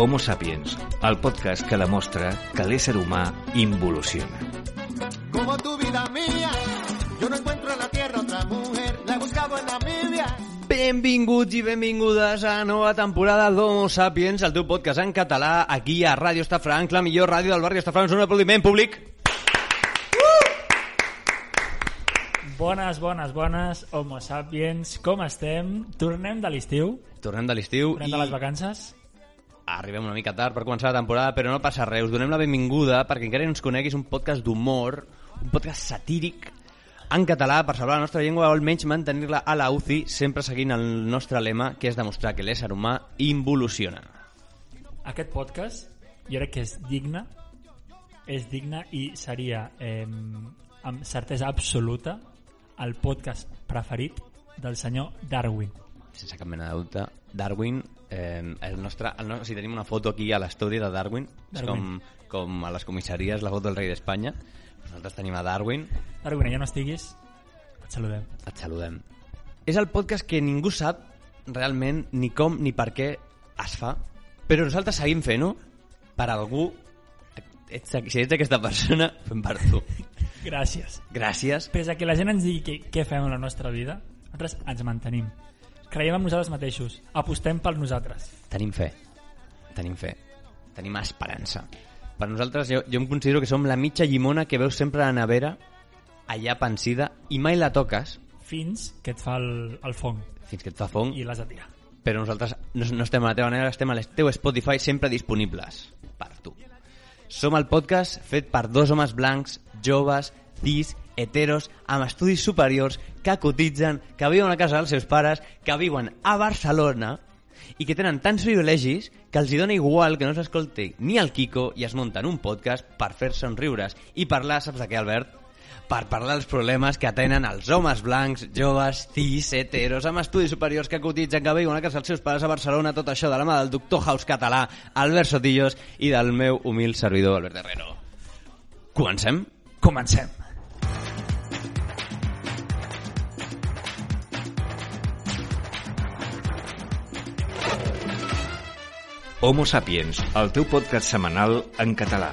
Homo Sapiens, el podcast que demostra que l'ésser humà involuciona. Benvinguts i benvingudes a nova temporada d'Homo Sapiens, el teu podcast en català, aquí a Ràdio Estafranc, la millor ràdio del barri Estafranc. Un aplaudiment públic. Bones, bones, bones, homo sapiens, com estem? Tornem de l'estiu, Tornem de l'estiu tornem i de les vacances. arribem una mica tard per començar la temporada, però no passa res. Us donem la benvinguda perquè encara no ens coneguis un podcast d'humor, un podcast satíric en català per salvar la nostra llengua o almenys mantenir-la a la UCI, sempre seguint el nostre lema, que és demostrar que l'ésser humà involuciona. Aquest podcast jo crec que és digne, és digne i seria eh, amb certesa absoluta el podcast preferit del senyor Darwin. sense cap mena de dubte, Darwin, eh, el nostre, el nostre, si tenim una foto aquí a l'estudi de Darwin, és com, Darwin. com a les comissaries la foto del rei d'Espanya, nosaltres tenim a Darwin, Darwin, ja no estiguis, et saludem. et saludem. És el podcast que ningú sap realment ni com ni per què es fa, però nosaltres seguim fent-ho per algú, ets, si ets aquesta persona, fem per tu. Gràcies. Gràcies. Pese a que la gent ens digui què, què fem en la nostra vida, nosaltres ens mantenim. Creiem en nosaltres mateixos. Apostem per nosaltres. Tenim fe. Tenim fe. Tenim esperança. Per nosaltres, jo, jo em considero que som la mitja llimona que veus sempre a la nevera, allà pensida, i mai la toques Fins que et fa el, el fong fins que et fa fong, i l'has de tirar. però nosaltres no, no estem a la teva nevera, estem al teu Spotify sempre disponibles per tu. Som el podcast fet per dos homes blancs, joves, cis, heteros, amb estudis superiors, que cotitzen, que viuen a casa dels seus pares, que viuen a Barcelona i que tenen tants privilegis que els hi dona igual que no s'escolti ni el Kiko i es munten un podcast per fer-se riures i parlar, saps de què, Albert? Per parlar dels problemes que tenen els homes blancs, joves, cis, heteros, amb estudis superiors que cotitzen, que viuen a casa dels seus pares a Barcelona, tot això de la mà del doctor House català, Albert Sotillos i del meu humil servidor, Albert Herrero. Comencem? Comencem. Homo Sapiens, el teu podcast setmanal en català.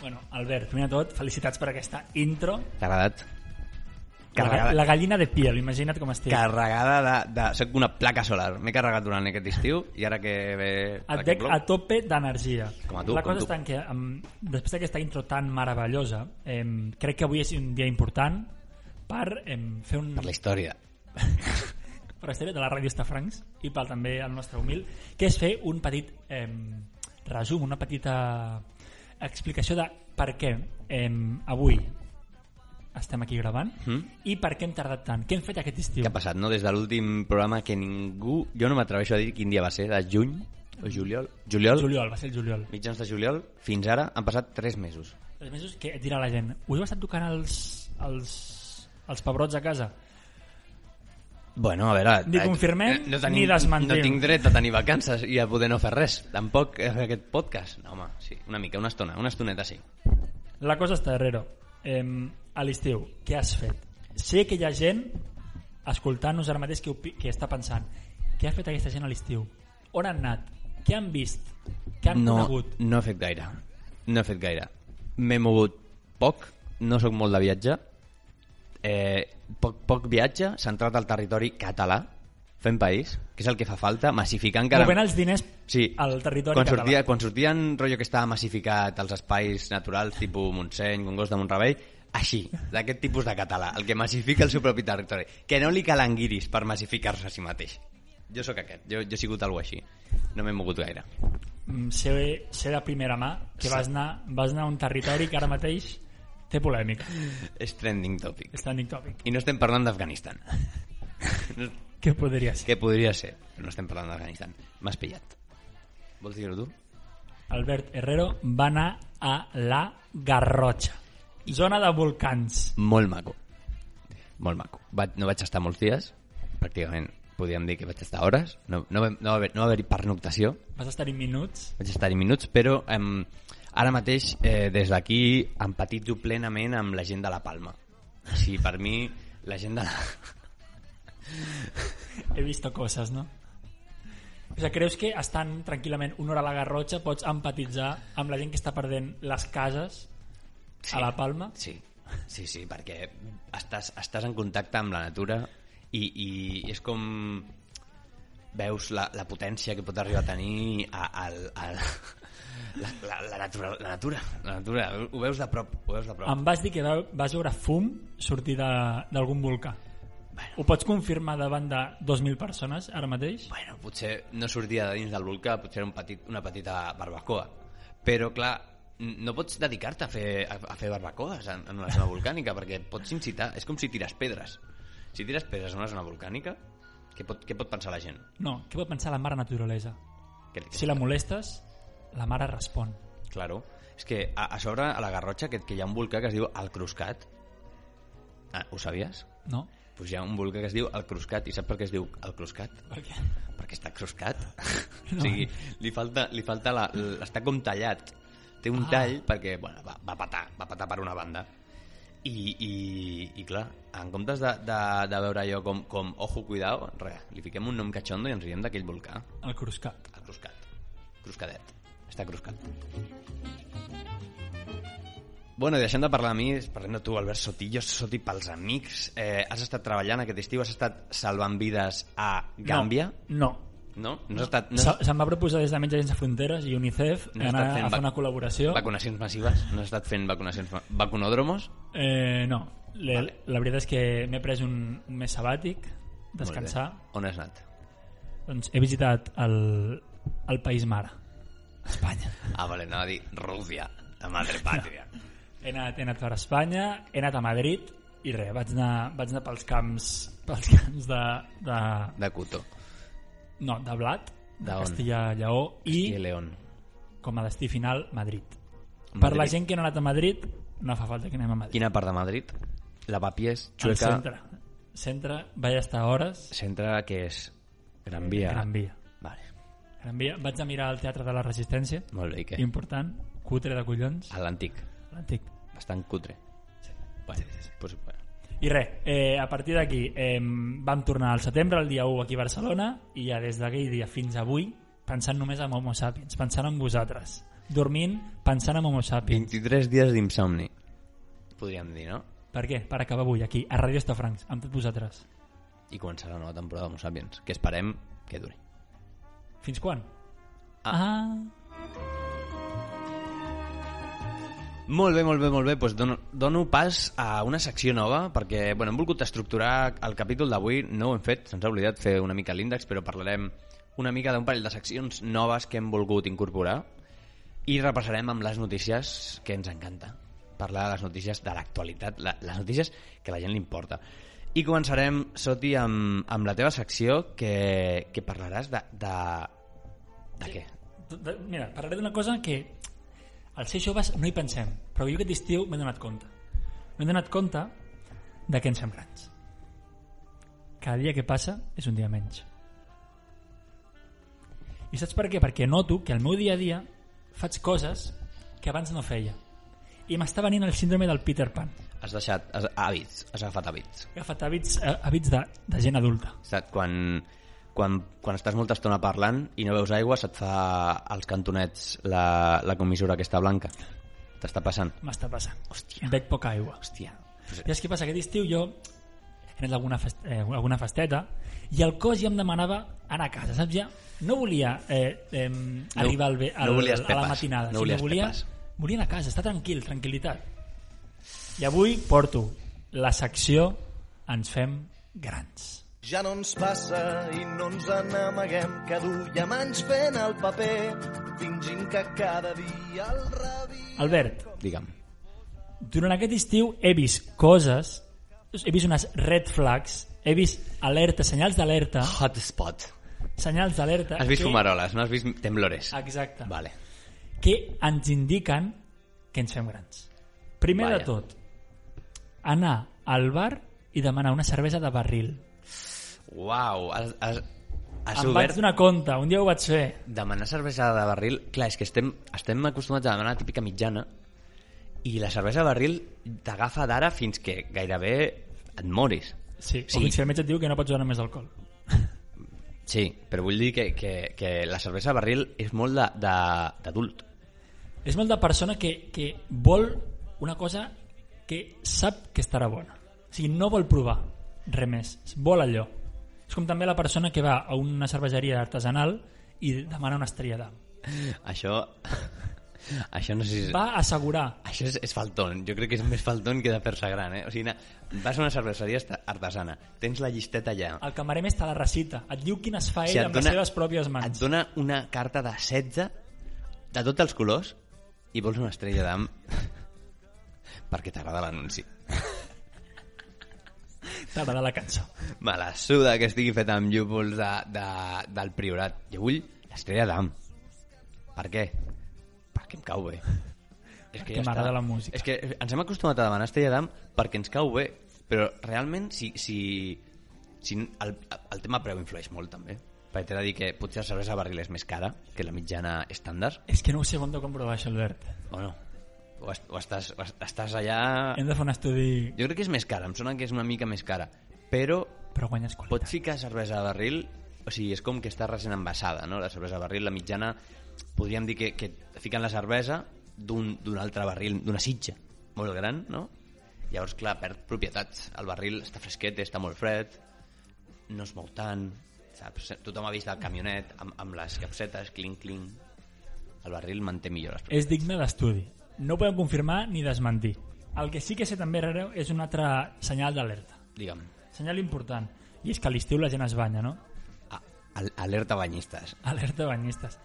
Bueno, Albert, primer de tot, felicitats per aquesta intro. T'ha agradat? La, Carregada, la gallina de piel, imagina't com estic. carregada de, de... Soc una placa solar. M'he carregat durant aquest estiu i ara que ve... Et que veig plou, a tope d'energia. Com a tu, La com cosa què, um, després d'aquesta intro tan meravellosa, eh, crec que avui és un dia important per eh, fer un... Per la història. per la història de la ràdio Estafrancs i pel també el nostre humil, que és fer un petit eh, resum, una petita explicació de per què eh, avui estem aquí gravant Mm? i per què hem tardat tant, què hem fet aquest estiu. Què ha passat, no? Des de l'últim programa que ningú... Jo no m'atreveixo a dir quin dia va ser, de juny o juliol? Juliol? Juliol, va ser el juliol. Mitjans de juliol, fins ara han passat 3 mesos. Els mesos que et dirà la gent, us heu estat tocant els, els, els pebrots a casa? Bueno, a veure... Ni eh, confirmem no ni desmentim. No tinc dret a tenir vacances i a poder no fer res. Tampoc a fer aquest podcast. No, home, sí, una mica, una estona, una estoneta sí. La cosa està darrere. Eh, a l'estiu, què has fet? Sé que hi ha gent escoltant-nos ara mateix que, que està pensant què ha fet aquesta gent a l'estiu? On han anat? Què han vist? Què han no, conegut? no he fet gaire. No he fet gaire. M'he mogut poc, no sóc molt de viatge. Eh, poc, poc viatge, centrat al territori català, fent país, que és el que fa falta, massificar encara... Movent els diners Sí. al territori quan català. sortia, quan sortien rotllo que estava massificat als espais naturals, tipus Montseny, Congost de Montrebell, així, d'aquest tipus de català, el que massifica el seu propi territori. Que no li calen guiris per massificar-se a si mateix. Jo sóc aquest, jo, jo he sigut algú així. No m'he mogut gaire. Mm, Sé, sé de primera mà que vas anar, vas anar a un territori que ara mateix té polèmica. És trending topic. Standing topic. I no estem parlant d'Afganistan. No- Què podria ser? Què podria ser? Però no estem parlant d'Afganistan. M'has pillat. Vols dir-ho tu? Albert Herrero va anar a la Garrotxa, zona de volcans. Molt maco. molt maco. Vaig, no vaig estar molts dies, pràcticament podríem dir que vaig estar hores, no, no, va- no, va haver, no va haver-hi pernoctació, Vas estar-hi minuts. vaig estar-hi minuts, però em, ara mateix, eh, des d'aquí, empatitzo plenament amb la gent de la Palma. O sigui, per mi, la gent de la... He visto coses, no? O sigui, creus que estan tranquil·lament una hora a la Garrotxa pots empatitzar amb la gent que està perdent les cases Sí. a la Palma? Sí, sí, sí, perquè estàs, estàs en contacte amb la natura i, i és com veus la, la potència que pot arribar a tenir a, al, al, la, la, la, natura, la natura, la natura, ho veus de prop, ho veus de prop. Em vas dir que vas veure fum sortir d'algun volcà. Bueno. Ho pots confirmar davant de 2.000 persones ara mateix? Bueno, potser no sortia de dins del volcà, potser era un petit, una petita barbacoa. Però, clar, no pots dedicar-te a fer, a, a fer barbacoes en, en una zona volcànica, perquè pots incitar... És com si tires pedres. Si tires pedres en una zona volcànica, què pot, què pot pensar la gent? No, què pot pensar la mare naturalesa? Que, que, Si la molestes, la mare respon. Claro. És que a, a sobre, a la Garrotxa, que, que hi ha un volcà que es diu el Cruscat. Ah, ho sabies? No? Pues hi ha un volcà que es diu el Cruscat. I saps per què es diu el Cruscat? Per què? perquè està cruscat. o sigui, li falta, li falta la, està com tallat. Té un Ah. tall perquè, bueno, va, va patar, va patar per una banda. I, i, i clar, en comptes de, de, de veure allò com, com ojo, cuidado, res, li fiquem un nom catxondo i ens riem d'aquell volcà. El Cruscat. El cruscat. Cruscadet. Està cruscat. Bueno, i deixant de parlar de mi, parlem de tu, Albert Sotillo, Soti, pels amics. Eh, has estat treballant aquest estiu, has estat salvant vides a Gàmbia? No. No? No has estat... No Se'm va proposar des de Metges Sense Fronteres i UNICEF No anar a fer una col·laboració. vacunacions massives? No has estat fent vacunacions... Vacunòdromos? Eh, no. Le, Vale. La veritat és que m'he pres un, un mes sabàtic, descansar. On has anat? Doncs he visitat el, el país mare, Espanya. Ah, vale, anava a dir Rússia, la madre pàtria. He anat, he anat per Espanya, he anat a Madrid i res, vaig anar, vaig anar pels camps pels camps de, de, De Cuto. no, de blat, de D'on? Castilla-Lleó i I León. com a destí final Madrid. Per Madrid. la gent que no ha anat a Madrid no fa falta que anem a Madrid. Quina part de Madrid? Lavapiés, Al Chueca... centre. Centre, vaig estar hores. Centre que és Gran Via. Gran Via. Vaig a mirar el Teatre de la Resistència. molt bé, què? Important. Cutre de collons. A l'antic. L'antic. Bastant cutre. Bueno, pues, bueno. I res, eh, a partir d'aquí eh, vam tornar al setembre, el dia 1 aquí a Barcelona, i ja des d'aquell dia fins avui pensant només en Homo Sapiens, pensant en vosaltres. Dormint, pensant en Homo Sapiens. 23 dies d'insomni. Podríem dir, no? Per què? Per acabar avui, aquí, a Radio Estafrancs, amb tots vosaltres. I començar la nova temporada d'Homo Sapiens, que esperem que duri. Fins quan? Ah. ah. Molt bé, molt bé, molt bé. Pues dono, dono pas a una secció nova, perquè bueno, hem volgut estructurar el capítol d'avui, no ho hem fet, se'ns ha oblidat fer una mica l'índex, però parlarem una mica d'un parell de seccions noves que hem volgut incorporar i repassarem amb les notícies que ens encanta. Parlar de les notícies de l'actualitat, la, les notícies que a la gent li importa. I començarem, Soti, amb, amb la teva secció que, que parlaràs de... de, de què? De- de- Mira, parlaré d'una cosa que als ser joves no hi pensem, però jo aquest estiu m'he donat compte. M'he donat compte de que ens fem grans. Cada dia que passa és un dia menys. I saps per què? Perquè noto que al meu dia a dia faig coses que abans no feia. I m'està venint el síndrome del Peter Pan. Has deixat has, hàbits, has agafat hàbits. He agafat hàbits, eh, hàbits de, de gent adulta. Saps? Quan, quan, quan estàs molta estona parlant i no veus aigua, se't fa als cantonets la, la comissura aquesta blanca. T'està passant? M'està passant. Hòstia. Bec poca aigua. Hòstia. I saps què passa? Aquest estiu jo he anat a alguna, fest, eh, alguna festeta i el cos ja em demanava anar a casa, saps ja? No volia eh, eh, arribar al, no al, volies a la matinada, no sinó volia, anar a casa, estar tranquil, tranquil·litat. I avui porto la secció Ens fem grans. Ja no ens passa i no ens n'amaguem que duiem anys fent el paper fingint que cada dia el revi... Albert, Digue'm. durant aquest estiu he vist coses, he vist unes red flags, he vist alerta, senyals d'alerta, Hotspot. senyals d'alerta... Has vist que- fumaroles, no has vist temblores. Exacte. Vale. Que ens indiquen que ens fem grans. Primer Vaja. de tot, anar al bar i demanar una cervesa de barril. Uau, has, has, has em vaig obert donar compte, un dia ho vaig fer. demanar cervesa de barril. Clar, és que estem, estem acostumats a demanar la típica mitjana i la cervesa de barril t'agafa d'ara fins que gairebé et moris. Sí, Sí. sí. o fins que el metge et diu que no pots donar més alcohol. Sí, però vull dir que, que, que la cervesa de barril és molt de- de- d'adult. És molt de persona que, que vol una cosa que sap que estarà bona. O sigui, no vol provar res més, vol allò. És com també la persona que va a una cerveseria artesanal i demana una estrella d'am. Això... Això no sé si... És... Va assegurar. Això és, és faltón. Jo crec que és més faltón que de fer-se gran, eh? O sigui, vas a una cerveseria artesana, tens la llisteta allà, El camarer més te la recita. Et diu quines fa ell sigui, et amb les dona- seves pròpies et mans. dona una carta de 16 de tots els colors i vols una estrella d'am perquè t'agrada l'anunci. T'agrada la cançó. Me la suda que estigui feta amb llúpols de, de, del Priorat. Jo vull l'estrella d'am. Per què? Perquè em cau bé. És Perquè m'agrada està. la música. És que ens hem acostumat a demanar estrella d'am perquè ens cau bé, però realment si, si, si el, el tema preu influeix molt també. Perquè t'he de dir que potser la cervesa barril és més cara que la mitjana estàndard. És que no ho sé on de comprovar això, Albert. O no? O, est o, estàs, o est- estàs allà... Hem de fer un estudi... Jo crec que és més cara, em sona que és una mica més cara. Però Però guanyes qualitat. pots ficar cervesa de barril o sigui, és com que està recent envasada no? la cervesa de barril, la mitjana podríem dir que, que fiquen la cervesa d'un d'un altre barril, d'una sitja molt gran, no? Llavors, clar, perd propietats. El barril està fresquet, està molt fred, no es mou tant, saps? Tothom ha vist el camionet amb, amb les capsetes, clink, clink. El barril manté millor les propietats. És digne d'estudi. No podem confirmar ni desmentir. El que sí que sé també, Rareu, és un altre senyal d'alerta. Digue'm, Senyal important. I és que a l'estiu la gent es banya, no? a- al- alerta banyistes. Alerta banyistes.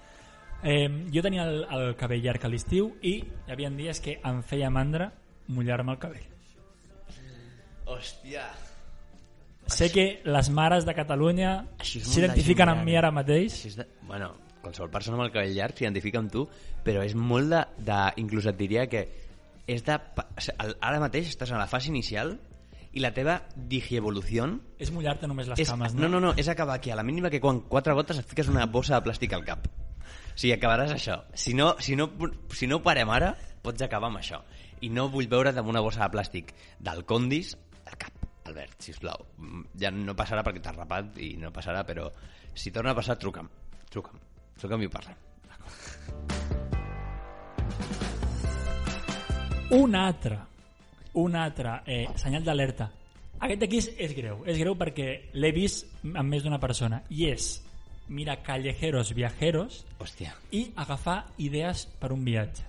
Eh, jo tenia el, el cabell llarg a l'estiu i hi havia dies que em feia mandra mullar-me el cabell. Hòstia! Sé que les mares de Catalunya s'identifiquen de amb mi ara mateix. És de... Bueno, qualsevol persona amb el cabell llarg s'identifica amb tu, però és molt de, de... Inclús et diria que és de... Ara mateix estàs en la fase inicial i la teva digievolució És mullar-te només les és, cames, no, no? no, no, és acabar que a la mínima que quan quatre gotes et fiques una bossa de plàstic al cap. O sigui, acabaràs això. Si no, si no, si no parem ara, pots acabar amb això. I no vull veure't amb una bossa de plàstic del Condis Albert, sisplau. Mm, Ja no passarà perquè t'has rapat i no passarà, però si torna a passar, truca'm. Truca'm. Truca'm i ho parlem. Un altre, un altre eh, senyal d'alerta. Aquest d'aquí és, és greu. És greu perquè l'he vist amb més d'una persona. I és mirar callejeros viajeros Hòstia. i agafar idees per un viatge.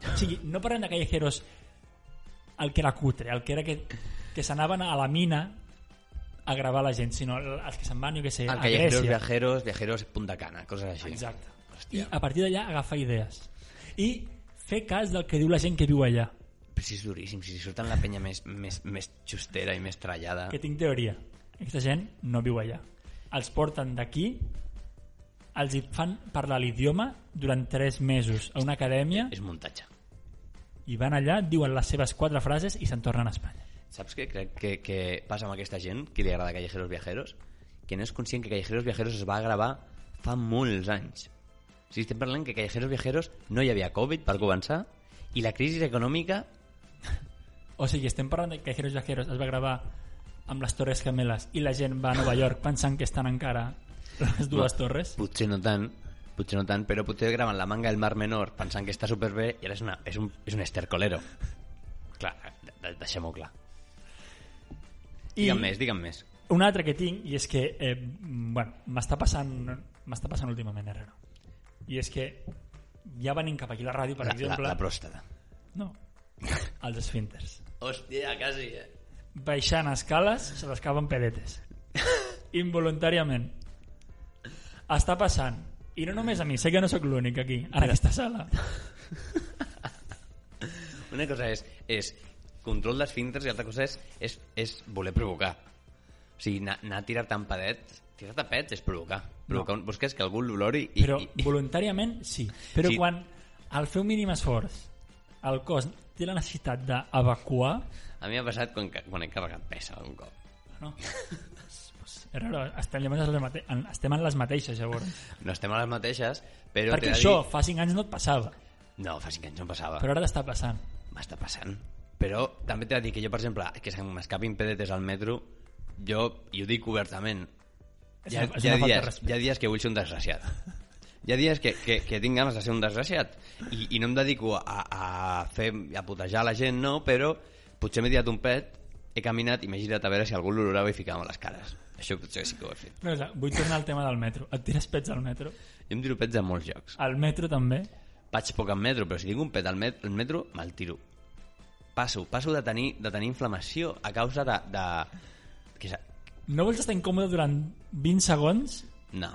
O sigui, no parlem de callejeros el que era cutre, el que era que, que s'anaven a la mina a gravar la gent, sinó els que se'n van, jo què sé, El a Grècia. viajeros, viajeros Punta Cana, coses així. Exacte. I Hòstia. a partir d'allà agafar idees. I fer cas del que diu la gent que viu allà. Però si és duríssim, si surten la penya més, més, més justera i més trallada... Que tinc teoria. Aquesta gent no viu allà. Els porten d'aquí, els hi fan parlar l'idioma durant tres mesos a una acadèmia És muntatge. i van allà, diuen les seves quatre frases i se'n tornen a Espanya. Saps què crec que, que passa amb aquesta gent que li agrada Callejeros Viajeros? Que no és conscient que Callejeros Viajeros es va gravar fa molts anys. O sigui, estem parlant que Callejeros Viajeros no hi havia Covid per començar i la crisi econòmica O sigui, estem parlant que Cajeros Viajeros es va gravar amb les Torres Gemeles i la gent va a Nova York pensant que estan encara les dues torres. potser no tant potser no tant, però potser graven la manga del Mar Menor pensant que està superbé i ara és, una, és, un, és un estercolero. Clar, de- de- deixem-ho clar. I Digue'm més, digue'm més. un altre que tinc, i és que eh, bueno, m'està passant m'està passant últimament, Herrero. I és que ja venim cap aquí a la ràdio, per La, la, exemple... la pròstata. No, els esfínters. Hòstia, quasi, eh? Baixant escales se les caven pedetes. Involuntàriament. Està passant. I no només a mi, sé que no sóc l'únic aquí, en aquesta sala. Una cosa és, és control d'esfínters i altra cosa és, és, és voler provocar. O sigui, anar, anar a tirar-te en pedet, tirar-te pets és provocar. provocar no. un, busques que algú l'olori i, Però i, voluntàriament sí. Però Sí. quan al fer un mínim esforç el cos té la necessitat d'evacuar, A mi m'ha passat quan, quan he carregat pesa un cop. no? Herrero, estem, llavors en les mate... en, estem en les mateixes, llavors. No estem a les mateixes, però... Perquè això Dir... fa 5 anys no et passava, No, fa 5 anys no em passava. però ara t'està passant. M'està passant. Però també t'he de dir que jo, per exemple, que se m'escapin pedetes al metro, jo, i ho dic obertament, hi ha, hi, de dies, hi ha dies que vull ser un desgraciat. Hi ha dies que, que, que tinc ganes de ser un desgraciat i, i no em dedico a, a fer a putejar la gent, no, però potser m'he tirat un pet, he caminat i m'he girat a veure si algú l'olorava i ficava les cares. Això potser sí que ho he fet. Però, clar, vull tornar al tema del metro. Et tires pets al metro? Jo em tiro pets a molts llocs. Al metro també? Vaig poc en metro, però si tinc un pet al, al metro, me'l tiro. Passo, passo de tenir, de tenir inflamació a causa de... de... Que No vols estar incòmode durant 20 segons? no,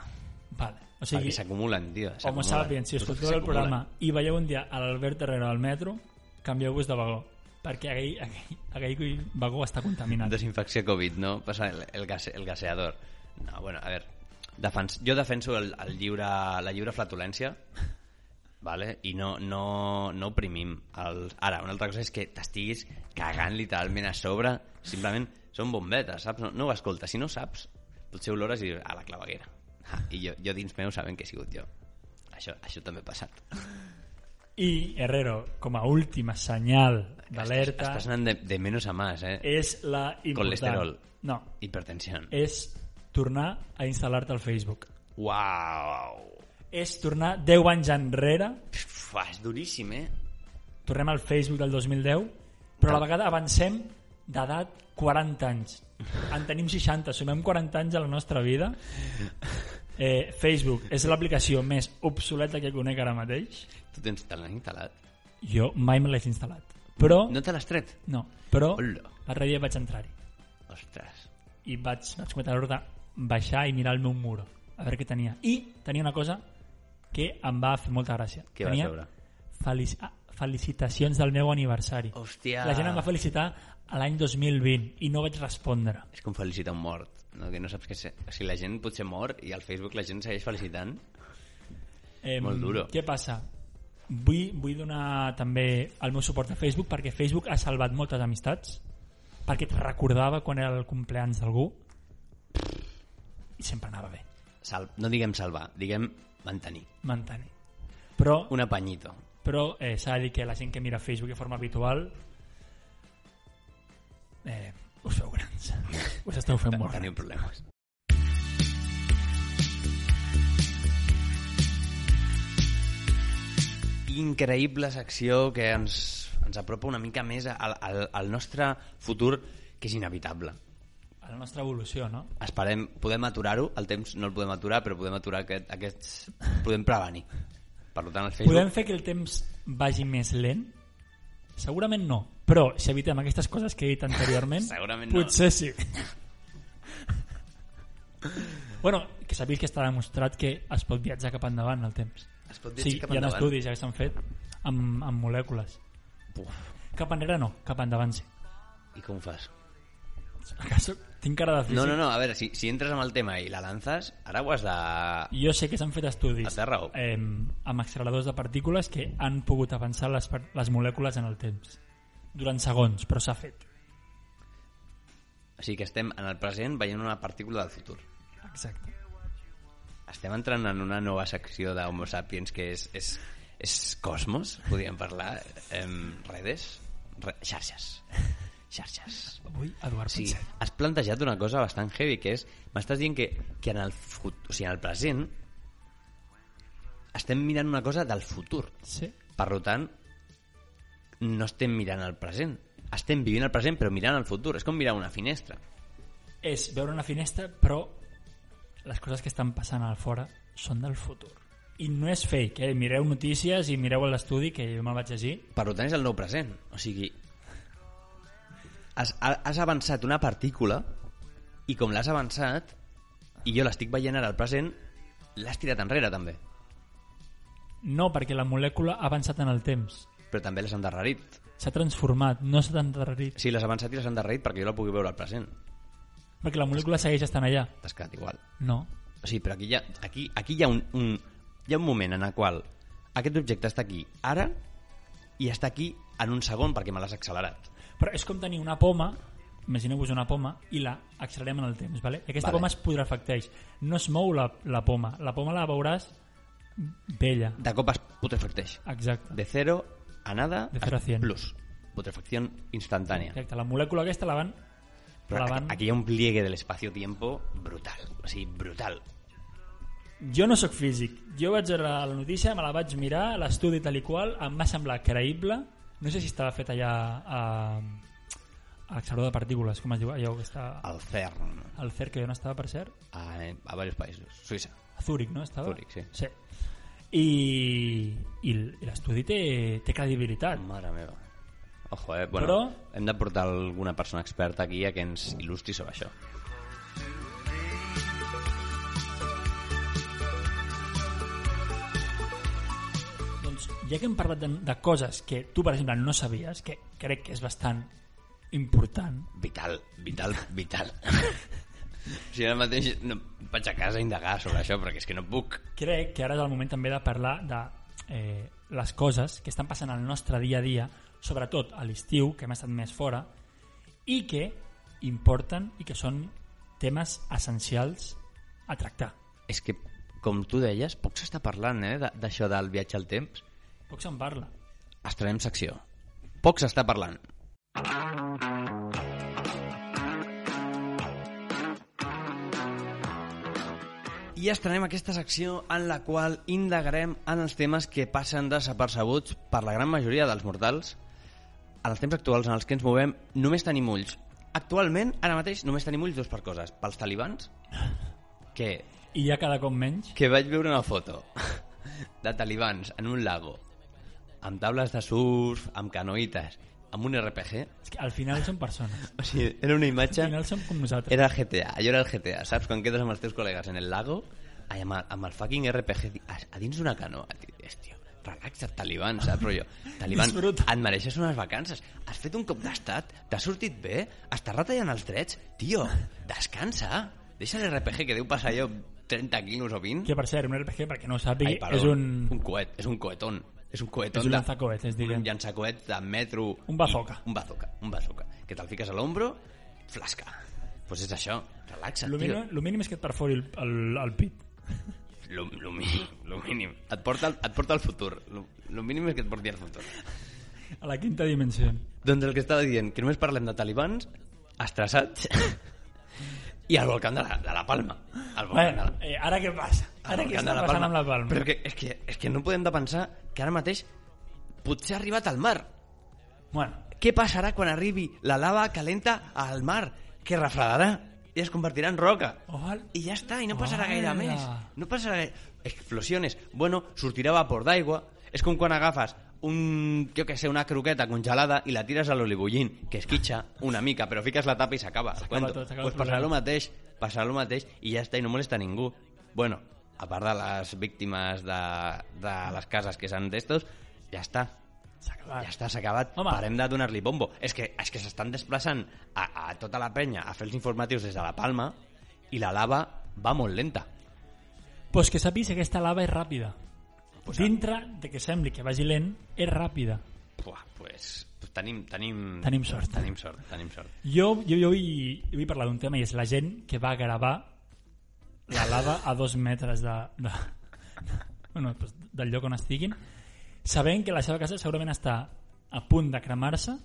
Vale. O perquè sigui, s'acumulen, tio. Homo sapiens, si escolteu el programa i veieu un dia a l'Albert Herrera al metro, canvieu-vos de vagó, perquè aquell, aquell, aquell vagó està contaminat. Desinfecció Covid, no? Passa el, el, gase, el gaseador. No, bueno, a veure, defens, jo defenso el, el lliure, la lliure flatulència, vale? i no, no, no oprimim. El... Ara, una altra cosa és que t'estiguis cagant literalment a sobre, simplement són bombetes, saps? No, no ho escolta, si no saps, potser olores i dius, a la claveguera. Ah, I jo, jo dins meu saben que he sigut jo. Això, això també ha passat. I Herrero, com a última senyal d'alerta, Estàs anant de, de menos a más, eh? és la important. Colesterol. No, Hipertensió. és tornar a instal·lar-te al Facebook. Uau! És tornar 10 anys enrere, Uf, és duríssim, eh? tornem al Facebook del 2010, però a la vegada avancem d'edat 40 anys. En tenim 60, sumem 40 anys a la nostra vida. Eh, Facebook és l'aplicació més obsoleta que conec ara mateix. Tu tens te l'has instal·lat? Jo mai me l'he instal·lat. Però, No te l'has tret? no, però l'altre dia vaig entrar-hi Ostres. i vaig, vaig cometre l'ordre de baixar i mirar el meu muro a veure què tenia. I tenia una cosa que em va fer molta gràcia. Què vas tenia veure? Felici ah, felicitacions del meu aniversari. Hòstia. La gent em va felicitar a l'any 2020 i no vaig respondre. És com felicitar un mort, no? que no saps què ser. O sigui, la gent potser mor i al Facebook la gent segueix felicitant. Eh, Molt duro. Què passa? Vull, vull donar també el meu suport a Facebook perquè Facebook ha salvat moltes amistats perquè et recordava quan era el compleans d'algú i sempre anava bé Sal... No diguem salvar, diguem mantenir. mantenir però, Un apanyito. però eh, s'ha de dir que la gent que mira Facebook de forma habitual eh, us feu grans us esteu fent molt grans problemes. Increïble secció que ens, ens apropa una mica més al, al, al nostre futur, que és inevitable. A la nostra evolució no? Esperem, podem aturar-ho, el temps no el podem aturar, però podem aturar aquest, aquests... podem prevenir. Per tant, el Facebook... Podem fer que el temps vagi més lent? Segurament no, però si evitem aquestes coses que he dit anteriorment, Segurament no. potser sí. bueno, que sàpiga que està demostrat que es pot viatjar cap endavant el temps. Es pot Sí, dir cap hi ha endavant? estudis ja que s'han fet amb, amb molècules. Uf, Cap enrere no, cap endavant sí. I com ho fas? Acaso tinc cara de físic? No, no, no, a veure, si, si entres amb el tema i la lances, ara ho has de... Jo sé que s'han fet estudis A terra o? eh, amb acceleradors de partícules que han pogut avançar les, les molècules en el temps. Durant segons, però s'ha fet. O sigui que estem en el present veient una partícula del futur. Exacte. Estem entrant en una nova secció d'Homo Sapiens que és, és, és cosmos, podríem parlar, em, redes, re, xarxes, xarxes. Avui, Eduard Sí, Putset. has plantejat una cosa bastant heavy, que és, m'estàs dient que, que en el fut, o sigui, en el present estem mirant una cosa del futur. Sí. Per tant, no estem mirant el present. Estem vivint el present, però mirant el futur. És com mirar una finestra. És veure una finestra, però les coses que estan passant al fora són del futur. I no és fake, eh? Mireu notícies i mireu l'estudi, que jo me'l vaig llegir. Per tant, és el nou present. O sigui, has, has avançat una partícula i com l'has avançat, i jo l'estic veient ara al present, l'has tirat enrere també. No, perquè la molècula ha avançat en el temps. Però també l'has endarrerit. S'ha transformat, no s'ha endarrerit. Sí, l'has avançat i l'has endarrerit perquè jo la pugui veure al present. Perquè la molècula segueix estant allà. T'has quedat igual. No. O sigui, però aquí hi ha, aquí, aquí hi ha, un, un, hi ha un moment en el qual aquest objecte està aquí ara i està aquí en un segon perquè me l'has accelerat. Però és com tenir una poma, imagineu-vos una poma, i la accelerem en el temps. Vale? Aquesta Vale. poma es putrefacteix. No es mou la, la poma. La poma la veuràs vella. De cop es putrefacteix. Exacte. De 0 a nada De cero a cien. plus. Putrefacción instantánea. Exacte. La molècula aquesta la van... Però la van... aquí hi ha un pliegue del espacio-tiempo brutal. O sigui, brutal. Jo no sóc físic. Jo vaig veure la notícia, me la vaig mirar, l'estudi tal i qual, em va semblar creïble. No sé si estava fet allà a, a accelerador de partícules, com es diu, allò que està El CERN. al CERN, que jo no estava per cert, A, a diversos països. Suïssa. a Zúrich, no? Estava? Zúrich, sí. sí. I, i l'estudi té, té credibilitat. Mare meva. Ojo, eh? Bueno, Però- hem de portar alguna persona experta aquí a que ens il·lustri sobre això. Ja que hem parlat de, de coses que tu, per exemple, no sabies, que crec que és bastant important, Vital, vital, vital. o sigui, ara mateix no, vaig a casa a indagar sobre això, perquè és que no puc. crec que ara és el moment també de parlar de eh, les coses que estan passant al nostre dia a dia, sobretot a l'estiu, que hem estat més fora, i que importen i que són temes essencials a tractar. És que, com tu deies, poc s'està parlant eh, d'això del viatge al temps. Poc se'n parla. Estrenem secció. Poc s'està parlant. I estrenem aquesta secció en la qual indagarem en els temes que passen desapercebuts per la gran majoria dels mortals. En els temps actuals en els que ens movem només tenim ulls. Actualment, ara mateix, només tenim ulls dos per coses. Pels talibans, que I ja cada cop menys. que vaig veure una foto de talibans en un lago amb taules de surf, amb canoites, amb un RPG. És que al final són persones. O sigui, era una Al imatge... final som com nosaltres. Era el GTA, allò era el GTA, saps? Quan quedes amb els teus col·legues en el lago, amb, el, amb el fucking RPG a, a dins d'una canoa. Dius, tio, relaxa't, taliban, saps? Rotllo, taliban, Disfruta. et mereixes unes vacances. Has fet un cop d'estat? T'ha sortit bé? Estàs retallant els drets? Tio, descansa. Deixa l'RPG que deu passar allò 30 quilos o 20. Que per cert, un RPG, perquè no ho sàpigui, Ai, perdó, és un, un coet, és un coetón. És un coetón. és un lanzacohetes, diguem. Un llançacoet de metro... Un bazooka. i- Un bazooka, un bazooka. Que te'l fiques a l'ombro, flasca. Doncs pues és això, relaxa't, Lo tio. lo mínim és que et perfori el, el, el pit. Lo, lo, mínim, lo mínim. Et porta, al- et porta al futur. Lo, lo mínim és que et porti al futur. A la quinta dimensió. Doncs el que estava dient, que només parlem de talibans, estressats, i al volcán de la, de la Palma. Al volcán de Bueno, la, eh, ara què passa? Ara què està la passant Palma. amb la Palma? Però que, és, que, és que no podem de pensar que ara mateix potser ha arribat al mar. Bueno, Què passarà quan arribi la lava calenta al mar? Que refredarà i es convertirà en roca. Oval. I ja està, i no passarà gaire Hola. més. No passarà gaire... Explosiones. Bueno, sortirà vapor d'aigua. És com quan agafes un, jo que sé, una croqueta congelada i la tires a l'olibullín, que esquitxa una mica, però fiques la tapa i s'acaba. cuento. tot, s'acaba pues passarà el mateix, passarà el mateix i ja està, i no molesta ningú. Bueno, a part de les víctimes de, de les cases que s'han d'estos, ja està, ja està, s'ha acabat. Home. Parem de donar-li bombo. És que és que s'estan desplaçant a, a tota la penya a fer els informatius des de la Palma i la lava va molt lenta. Pues que sàpigues que aquesta lava és ràpida. Pues, Dintre de que sembli que vagi lent, és ràpida. Buah, pues, pues tenim, tenim, Tenim sort. Tenim sort, tenim sort. Jo, jo, jo vull, jo vull parlar d'un tema i és la gent que va gravar la lava a dos metres de, de, bueno, doncs del lloc on estiguin sabent que la seva casa segurament està a punt de cremar-se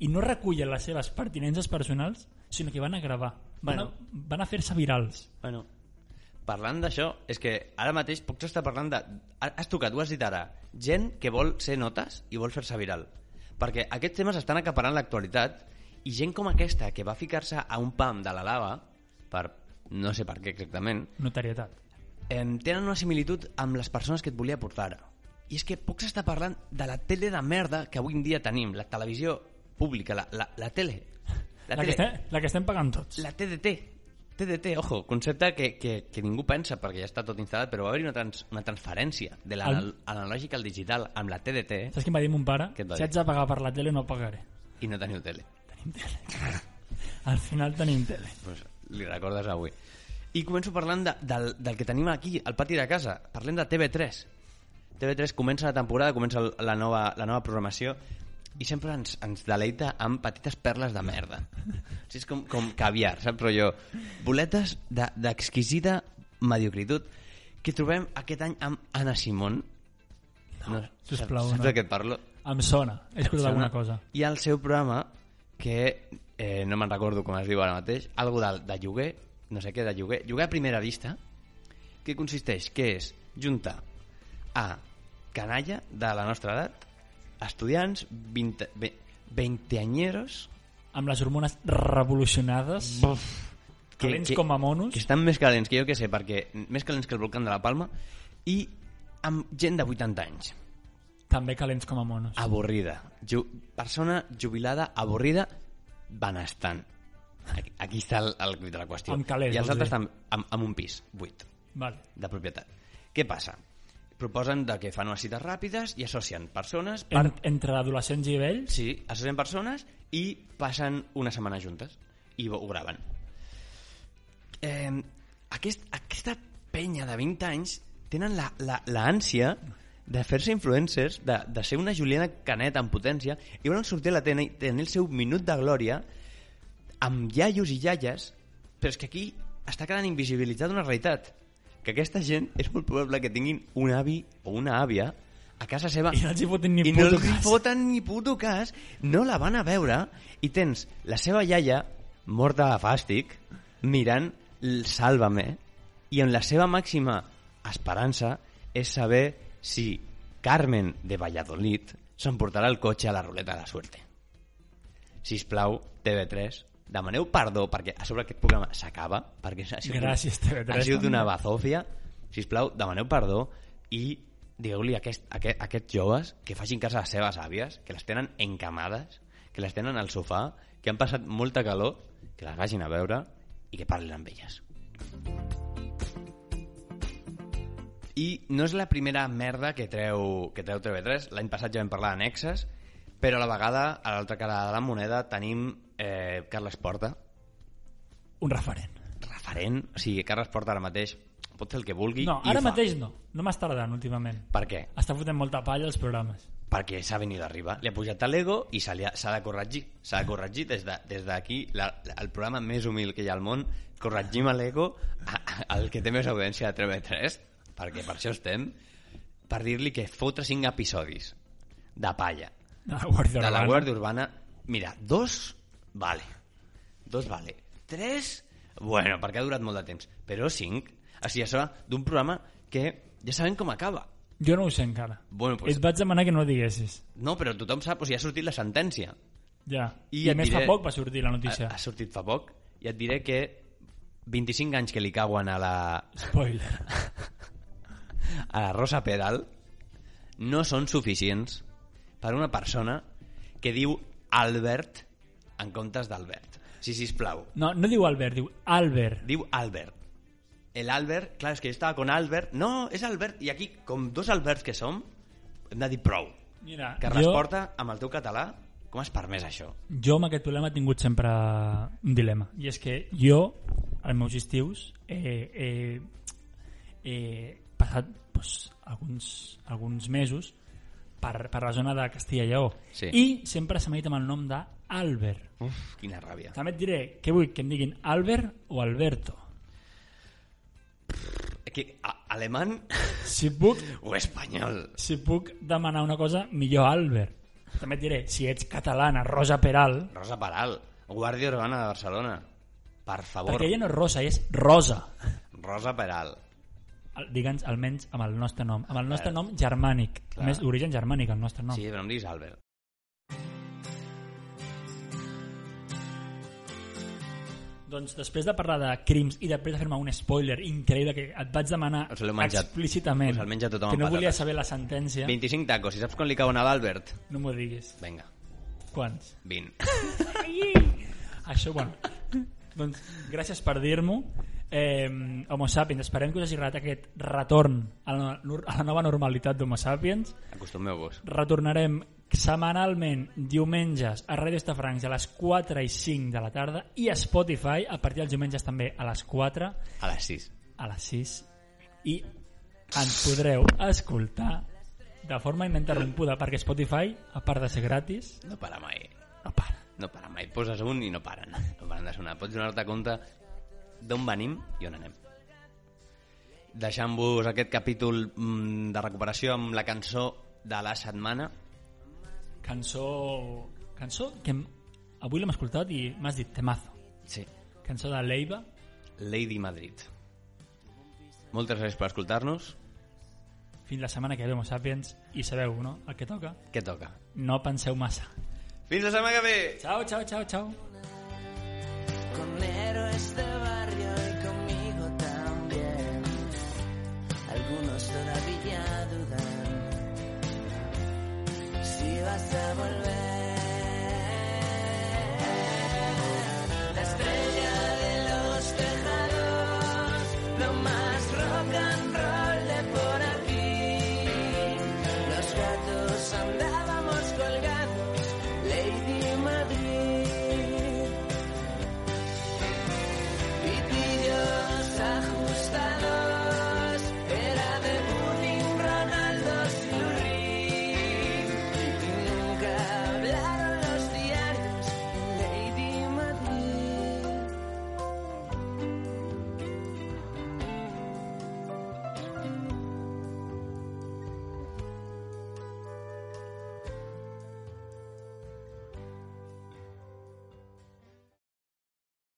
i no recullen les seves pertinences personals sinó que van a gravar van, Bueno. a, van a fer-se virals Bueno, parlant d'això, és que ara mateix poc s'està parlant de... Has tocat, ho has dit ara, gent que vol ser notes i vol fer-se viral. Perquè aquests temes estan acaparant l'actualitat i gent com aquesta que va ficar-se a un pam de la lava per no sé per què exactament, notarietat em, tenen una similitud amb les persones que et volia portar ara. I és que poc s'està parlant de la tele de merda que avui en dia tenim, la televisió pública, la, la, la tele. la, La, que tele, estem, la que estem pagant tots la TDT. TDT, ojo, concepte que, que, que ningú pensa perquè ja està tot instal·lat, però va haver-hi una, trans, una transferència de l'analògic al digital amb la TDT saps què em va dir mon pare? Què et va si dir? haig de pagar per la tele no pagaré i no teniu tele. tenim tele al final tenim tele Pues li recordes avui. I començo parlant de, del, del que tenim aquí, al pati de casa. Parlem de TV3. TV3 comença la temporada, comença la nova, la nova programació i sempre ens, ens deleita amb petites perles de merda. O sigui, és com, com caviar, saps? Rollo, boletes de- d'exquisida mediocritud que trobem aquest any amb Anna Simón. No, sisplau, saps, saps no. de què et parlo? Em sona, he escoltat alguna cosa. I el seu programa, que eh, no me'n recordo com es diu ara mateix, algo de, de lloguer, no sé què, de lloguer, lloguer a primera vista, que consisteix, que és juntar a canalla de la nostra edat, estudiants, 20, ve- 20 anyeros, Amb les hormones revolucionades, calents com a monos, que estan més calents que jo que sé, perquè més calents que el volcán de la Palma, i amb gent de 80 anys. també calents com a monos. avorrida. Ju persona jubilada, avorrida, benestant. Aquí, aquí està el, el de la qüestió. Amb calés, I els altres estan amb, amb un pis, buit, Vale. de propietat. Què passa? Proposen de que fan unes cites ràpides i associen persones per... En, entre adolescents i vells, Sí, associen persones i passen una setmana juntes i ho, graven. Eh, aquest, aquesta penya de 20 anys tenen la- la- l'ànsia de fer-se influencers, de, de ser una Juliana Canet en potència i volen sortir a la tele i tenir el seu minut de glòria amb iaios i iaies, però és que aquí està quedant invisibilitzada una realitat que aquesta gent és molt probable que tinguin un avi o una àvia a casa seva i no els hi foten ni i no puto hi cas. foten ni puto cas, no la van a veure i tens la seva iaia morta de fàstic mirant el Sálvame i on la seva màxima esperança és saber si Carmen de Valladolid s'emportarà el cotxe a la ruleta de la suerte. Si us plau, TV3, demaneu perdó perquè a sobre aquest programa s'acaba perquè ha sigut, Gràcies, TV3, ha sigut una bazòfia si us plau, demaneu perdó i digueu-li a aquest, a aquest, a aquests joves que facin cas a les seves àvies que les tenen encamades que les tenen al sofà que han passat molta calor que les vagin a veure i que parlin amb elles i no és la primera merda que treu, que treu TV3 l'any passat ja vam parlar d'annexes però a la vegada, a l'altra cara de la moneda tenim eh, Carles Porta un referent. referent, o sigui, Carles Porta ara mateix pot fer el que vulgui No, ara mateix no. No m'està agradant últimament. Per què? Està fotent molta palla als programes. Perquè s'ha venit d'arriba. Li ha pujat a l'ego i s'ha de corregir. S'ha de corregir des de- des d'aquí, de, el programa més humil que hi ha al món, corregim a l'ego al que té més audiència de TV3, perquè per això estem, per dir-li que fotre cinc episodis de palla De la Guàrdia de la Urbana. Guàrdia Urbana. Mira, dos, vale. Dos, vale. Tres, bueno, perquè ha durat molt de temps. Però cinc, o sigui, això d'un programa que ja sabem com acaba. Jo no ho sé encara. Bueno, pues, Et vaig demanar que no ho diguessis. no, però tothom sap, o sigui, ha sortit la sentència. Ja. I I, més diré- fa poc va sortir la notícia. Ha, ha sortit fa poc i et diré que 25 anys que li cauen a la, Spoiler. a la Rosa Pedal no són suficients per una persona que diu Albert en comptes d'Albert. Sí, sisplau. No, no diu Albert, diu Albert. Diu Albert. El Albert, clar, és que estava con Albert. No, és Albert. I aquí, com dos Alberts que som, hem de dir prou. Mira, Que jo, resporta amb el teu català. Com has permès això? jo amb aquest problema he tingut sempre un dilema. I és que jo, als meus estius, he, he, he passat doncs, alguns, alguns mesos per, per la zona de Castilla i Lleó. Sí. I sempre se m'ha dit amb el nom d'Albert. Uf, quina ràbia. També et diré, què vull? Que em diguin Albert o Alberto? Que, a, alemany Si puc, o espanyol? si puc demanar una cosa, millor Albert. També et diré, si ets catalana, Rosa Peral, Rosa Paral, Guàrdia Urbana de Barcelona. Per favor, perquè ella no és Rosa, és Rosa. Rosa Peral. Digue'ns almenys amb el nostre nom. Amb el nostre nom germànic. Clar. Més d'origen germànic, el nostre nom. Sí, però em diguis Albert. Doncs després de parlar de crims i després de fer-me un spoiler increïble que et vaig demanar Us l'heu menjat. explícitament Us tothom que no volia saber la sentència 25 tacos, si saps quan li cauen a l'Albert? no m'ho diguis Vinga, quants? 20. això, bueno doncs gràcies per dir-m'ho eh, Homo Sapiens, esperem que us hagi agradat aquest retorn a la, a la nova normalitat d'Homo Sapiens Acostumeu-vos. retornarem setmanalment diumenges a Ràdio Estafrancs a les 4 i 5 de la tarda i a Spotify a partir dels diumenges també a les 4 A les 6. a les 6 i ens podreu escoltar de forma ininterrompuda, perquè Spotify, a part de ser gratis, No para mai. no para. No para mai. Poses un i no paren. No paren de sonar. Pots donar-te compte d'on venim i on anem. Deixant-vos aquest capítol mm, de recuperació amb la cançó de la setmana. Cançó... Cançó que avui l'hem escoltat i m'has dit temazo. Sí. Cançó de Leiva. Lady Madrid. Moltes gràcies per escoltar-nos. Fins la setmana que ve, Homo Sapiens. I sabeu, no?, el que toca. Què toca? No penseu massa. Fins la setmana que ve! Ciao, ciao, ciao, ciao.